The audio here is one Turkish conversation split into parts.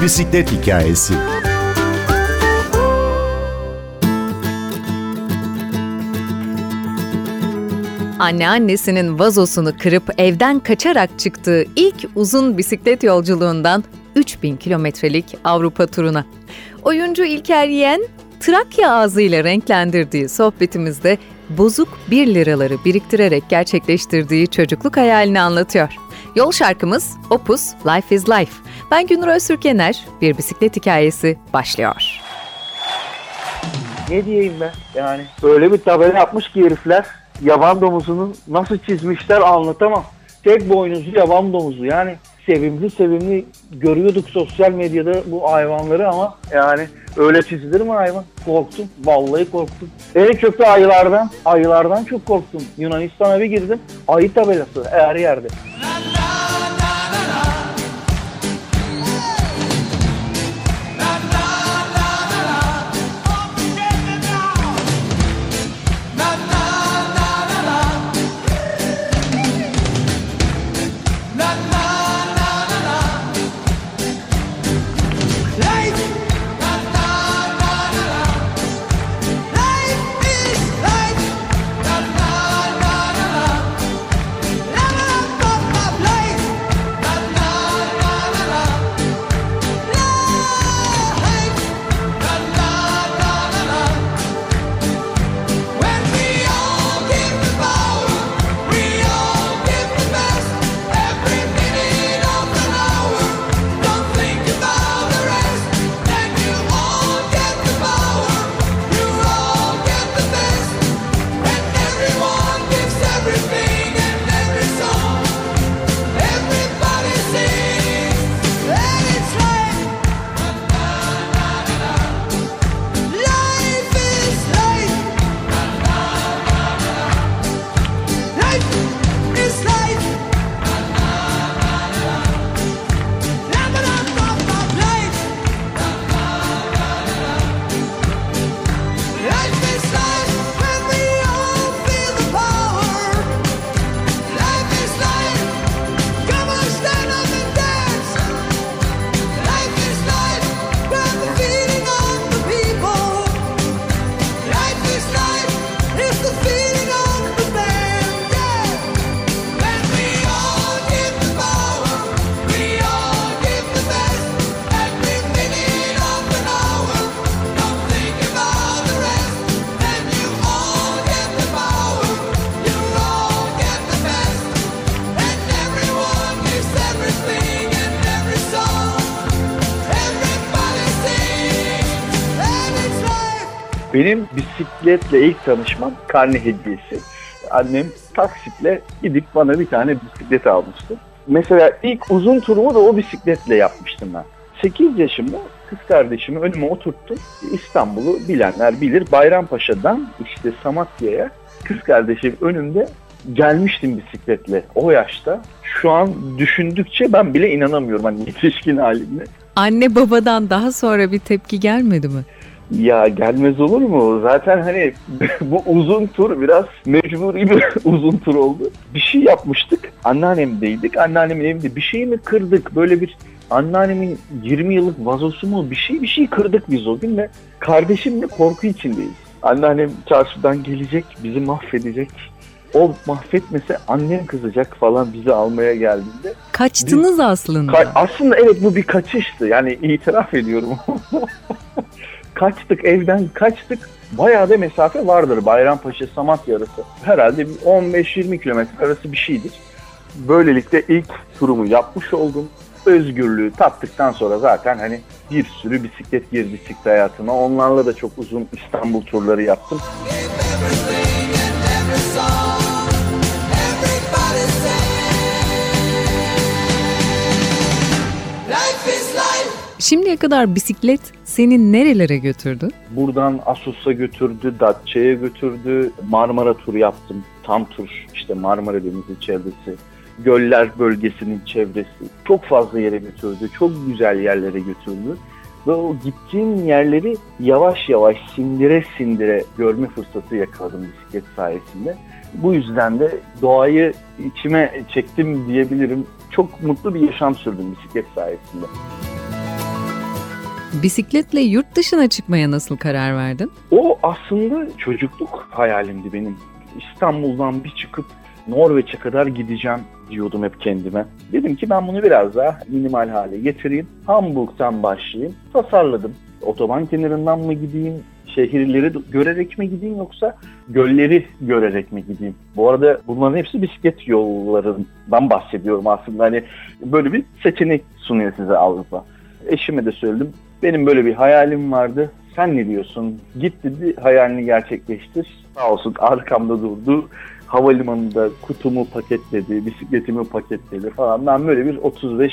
Bir bisiklet hikayesi. Anneannesinin vazosunu kırıp evden kaçarak çıktığı ilk uzun bisiklet yolculuğundan 3000 kilometrelik Avrupa turuna. Oyuncu İlker Yen, Trakya ağzıyla renklendirdiği sohbetimizde bozuk 1 liraları biriktirerek gerçekleştirdiği çocukluk hayalini anlatıyor. Yol şarkımız Opus Life is Life. Ben Günür Öztürkener, bir bisiklet hikayesi başlıyor. Ne diyeyim ben? Yani böyle bir tabela yapmış ki herifler yaban domuzunu nasıl çizmişler anlatamam. Tek boynuzlu yaban domuzu yani sevimli sevimli görüyorduk sosyal medyada bu hayvanları ama yani öyle çizilir mi hayvan? Korktum. Vallahi korktum. En çok da ayılardan, ayılardan çok korktum. Yunanistan'a bir girdim. Ayı tabelası her yerde. Benim bisikletle ilk tanışmam karne hediyesi. Annem taksitle gidip bana bir tane bisiklet almıştı. Mesela ilk uzun turumu da o bisikletle yapmıştım ben. 8 yaşımda kız kardeşimi önüme oturttum. İstanbul'u bilenler bilir. Bayrampaşa'dan işte Samatya'ya kız kardeşim önümde gelmiştim bisikletle o yaşta. Şu an düşündükçe ben bile inanamıyorum hani yetişkin halimle. Anne babadan daha sonra bir tepki gelmedi mi? Ya gelmez olur mu? Zaten hani bu uzun tur biraz mecburi bir uzun tur oldu. Bir şey yapmıştık. Anneannemdeydik. Anneannemin evinde bir şey mi kırdık? Böyle bir anneannemin 20 yıllık vazosu mu bir şey bir şey kırdık biz o gün ve kardeşimle korku içindeyiz. Anneannem çarşıdan gelecek, bizi mahvedecek. O mahvetmese annem kızacak falan bizi almaya geldiğinde. Kaçtınız biz, aslında. Ka- aslında evet bu bir kaçıştı. Yani itiraf ediyorum. kaçtık evden kaçtık. Bayağı da mesafe vardır Bayrampaşa Samatya arası. Herhalde 15-20 kilometre arası bir şeydir. Böylelikle ilk turumu yapmış oldum. Özgürlüğü tattıktan sonra zaten hani bir sürü bisiklet girdi çıktı hayatıma. Onlarla da çok uzun İstanbul turları yaptım. Şimdiye kadar bisiklet seni nerelere götürdü? Buradan Asos'a götürdü, Datça'ya götürdü. Marmara turu yaptım. Tam tur işte Marmara Denizi çevresi. Göller bölgesinin çevresi. Çok fazla yere götürdü. Çok güzel yerlere götürdü. Ve o gittiğim yerleri yavaş yavaş sindire sindire görme fırsatı yakaladım bisiklet sayesinde. Bu yüzden de doğayı içime çektim diyebilirim. Çok mutlu bir yaşam sürdüm bisiklet sayesinde. Bisikletle yurt dışına çıkmaya nasıl karar verdin? O aslında çocukluk hayalimdi benim. İstanbul'dan bir çıkıp Norveç'e kadar gideceğim diyordum hep kendime. Dedim ki ben bunu biraz daha minimal hale getireyim. Hamburg'dan başlayayım. Tasarladım. Otoban kenarından mı gideyim, şehirleri görerek mi gideyim yoksa gölleri görerek mi gideyim? Bu arada bunların hepsi bisiklet yollarından bahsediyorum aslında. Hani böyle bir seçenek sunuyor size Avrupa. Eşime de söyledim. Benim böyle bir hayalim vardı. Sen ne diyorsun? Git dedi hayalini gerçekleştir. Sağ olsun arkamda durdu havalimanında kutumu paketledi, bisikletimi paketledi falan. Ben böyle bir 35-40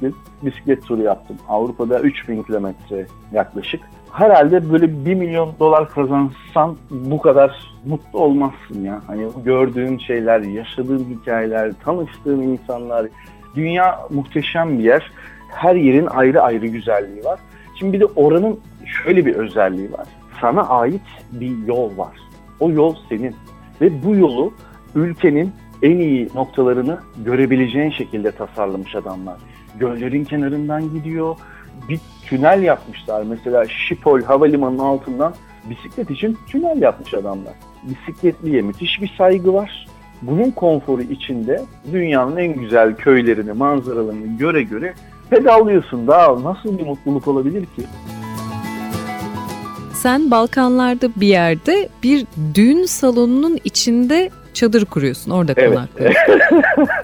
gün bisiklet turu yaptım. Avrupa'da 3000 kilometre yaklaşık. Herhalde böyle 1 milyon dolar kazansan bu kadar mutlu olmazsın ya. Hani gördüğün şeyler, yaşadığın hikayeler, tanıştığın insanlar. Dünya muhteşem bir yer. Her yerin ayrı ayrı güzelliği var. Şimdi bir de oranın şöyle bir özelliği var. Sana ait bir yol var. O yol senin. Ve bu yolu ülkenin en iyi noktalarını görebileceğin şekilde tasarlamış adamlar. Göllerin kenarından gidiyor. Bir tünel yapmışlar. Mesela Schiphol havalimanının altından bisiklet için tünel yapmış adamlar. Bisikletliye müthiş bir saygı var. Bunun konforu içinde dünyanın en güzel köylerini, manzaralarını göre göre pedallıyorsun. Daha nasıl bir mutluluk olabilir ki? Sen Balkanlarda bir yerde bir düğün salonunun içinde çadır kuruyorsun. Orada konaklıyorsun.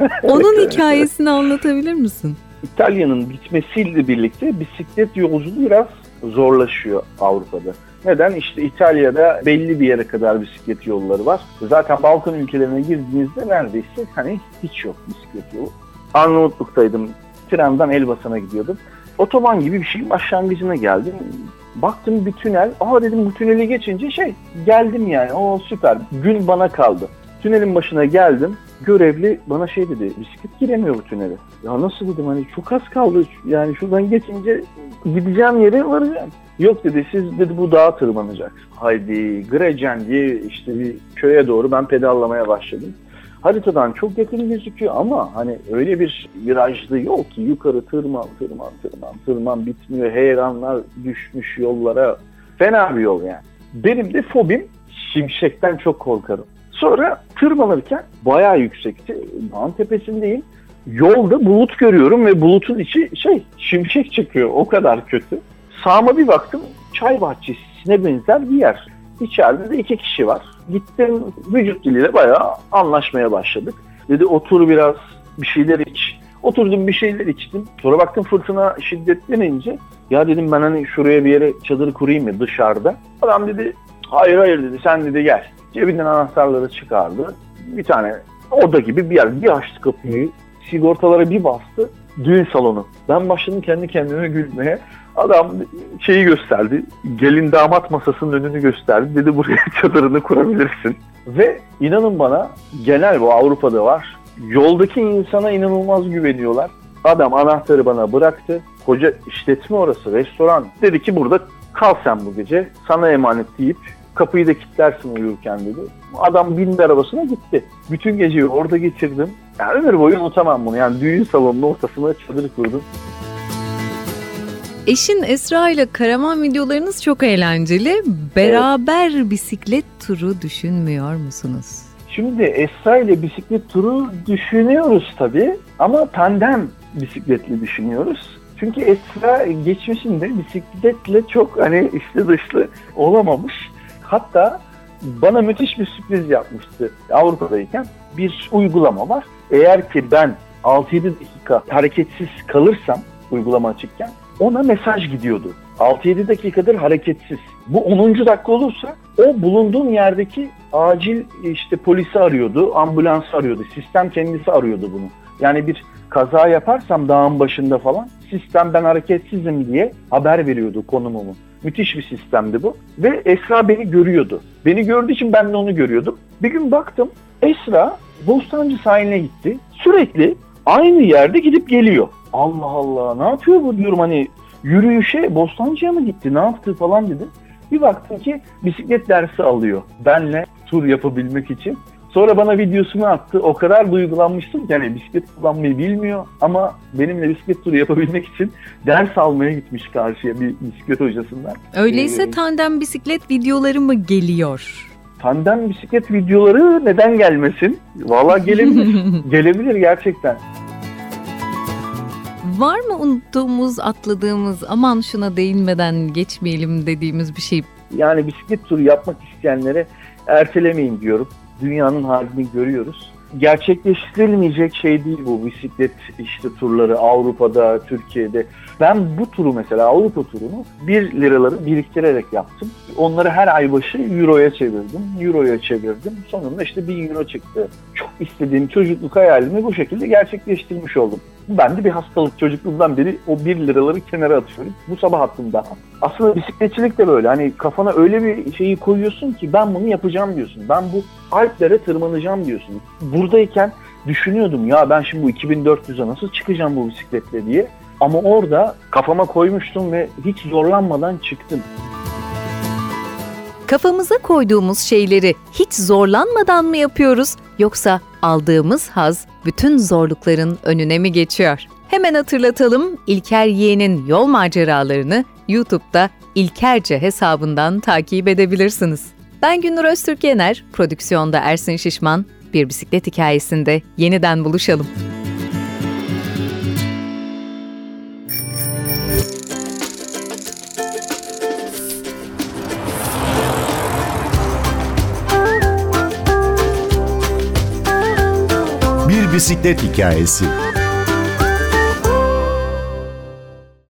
Evet. Onun hikayesini anlatabilir misin? İtalya'nın bitmesiyle birlikte bisiklet yolculuğu biraz zorlaşıyor Avrupa'da. Neden? İşte İtalya'da belli bir yere kadar bisiklet yolları var. Zaten Balkan ülkelerine girdiğinizde neredeyse hani hiç yok bisiklet yolu. Arnavutluk'taydım. Trenden Elbasan'a gidiyordum. Otoban gibi bir şeyin başlangıcına geldim. Baktım bir tünel. Aa dedim bu tüneli geçince şey geldim yani. O süper. Gün bana kaldı. Tünelin başına geldim. Görevli bana şey dedi. Bisiklet giremiyor bu tünele. Ya nasıl dedim hani çok az kaldı. Yani şuradan geçince gideceğim yere varacağım. Yok dedi siz dedi bu dağa tırmanacak. Haydi Grecen diye işte bir köye doğru ben pedallamaya başladım. Haritadan çok yakın gözüküyor ama hani öyle bir virajlı yol ki yukarı tırman tırman tırman tırman bitmiyor. Heyranlar düşmüş yollara. Fena bir yol yani. Benim de fobim şimşekten çok korkarım. Sonra tırmanırken bayağı yüksekti. Dağın tepesindeyim. Yolda bulut görüyorum ve bulutun içi şey şimşek çıkıyor. O kadar kötü. Sağıma bir baktım çay bahçesine benzer bir yer. İçeride de iki kişi var. Gittim vücut diliyle bayağı anlaşmaya başladık. Dedi otur biraz bir şeyler iç. Oturdum bir şeyler içtim. Sonra baktım fırtına şiddetlenince ya dedim ben hani şuraya bir yere çadır kurayım mı dışarıda. Adam dedi hayır hayır dedi sen dedi gel. Cebinden anahtarları çıkardı. Bir tane oda gibi bir yer. Bir açtı kapıyı. Sigortalara bir bastı. Düğün salonu. Ben başladım kendi kendime gülmeye. Adam şeyi gösterdi. Gelin damat masasının önünü gösterdi. Dedi buraya çadırını kurabilirsin. Ve inanın bana genel bu Avrupa'da var. Yoldaki insana inanılmaz güveniyorlar. Adam anahtarı bana bıraktı. Koca işletme orası, restoran. Dedi ki burada kal sen bu gece. Sana emanet deyip kapıyı da kilitlersin uyurken dedi. Adam bindi arabasına gitti. Bütün geceyi orada geçirdim. Yani ömür boyu unutamam bunu. Yani düğün salonunun ortasına çadır kurdum. Eşin Esra ile Karaman videolarınız çok eğlenceli. Beraber evet. bisiklet turu düşünmüyor musunuz? Şimdi Esra ile bisiklet turu düşünüyoruz tabii ama tandem bisikletli düşünüyoruz. Çünkü Esra geçmişinde bisikletle çok hani içli dışlı olamamış. Hatta bana müthiş bir sürpriz yapmıştı Avrupa'dayken. Bir uygulama var. Eğer ki ben 6-7 dakika hareketsiz kalırsam uygulama açıkken ona mesaj gidiyordu. 6-7 dakikadır hareketsiz. Bu 10. dakika olursa o bulunduğum yerdeki acil işte polisi arıyordu, ambulansı arıyordu. Sistem kendisi arıyordu bunu. Yani bir kaza yaparsam dağın başında falan sistem ben hareketsizim diye haber veriyordu konumumu. Müthiş bir sistemdi bu. Ve Esra beni görüyordu. Beni gördüğü için ben de onu görüyordum. Bir gün baktım Esra Bostancı sahiline gitti. Sürekli aynı yerde gidip geliyor. Allah Allah ne yapıyor bu diyorum hani yürüyüşe Bostancı'ya mı gitti ne yaptı falan dedim. Bir baktım ki bisiklet dersi alıyor. Benle tur yapabilmek için. Sonra bana videosunu attı. O kadar duygulanmıştım ki hani bisiklet kullanmayı bilmiyor ama benimle bisiklet turu yapabilmek için ders almaya gitmiş karşıya bir bisiklet hocasından. Öyleyse ee, tandem bisiklet videoları mı geliyor? Tandem bisiklet videoları neden gelmesin? Valla gelebilir. gelebilir gerçekten. Var mı unuttuğumuz, atladığımız, aman şuna değinmeden geçmeyelim dediğimiz bir şey? Yani bisiklet turu yapmak isteyenlere ertelemeyin diyorum. Dünyanın halini görüyoruz. Gerçekleştirilmeyecek şey değil bu bisiklet işte turları Avrupa'da, Türkiye'de. Ben bu turu mesela Avrupa turunu 1 liraları biriktirerek yaptım. Onları her ay başı euroya çevirdim. Euroya çevirdim. Sonunda işte 1000 euro çıktı. Çok istediğim çocukluk hayalimi bu şekilde gerçekleştirmiş oldum. Ben de bir hastalık çocukluğumdan beri o 1 liraları kenara atıyorum. Bu sabah attım daha. Aslında bisikletçilik de böyle. Hani kafana öyle bir şeyi koyuyorsun ki ben bunu yapacağım diyorsun. Ben bu Alplere tırmanacağım diyorsun. Buradayken düşünüyordum ya ben şimdi bu 2400'e nasıl çıkacağım bu bisikletle diye. Ama orada kafama koymuştum ve hiç zorlanmadan çıktım. Kafamıza koyduğumuz şeyleri hiç zorlanmadan mı yapıyoruz yoksa aldığımız haz bütün zorlukların önüne mi geçiyor? Hemen hatırlatalım İlker Yeğen'in yol maceralarını YouTube'da İlkerce hesabından takip edebilirsiniz. Ben Gündür Öztürk Yener, prodüksiyonda Ersin Şişman, bir bisiklet hikayesinde yeniden buluşalım. Bisiklet hikayesi.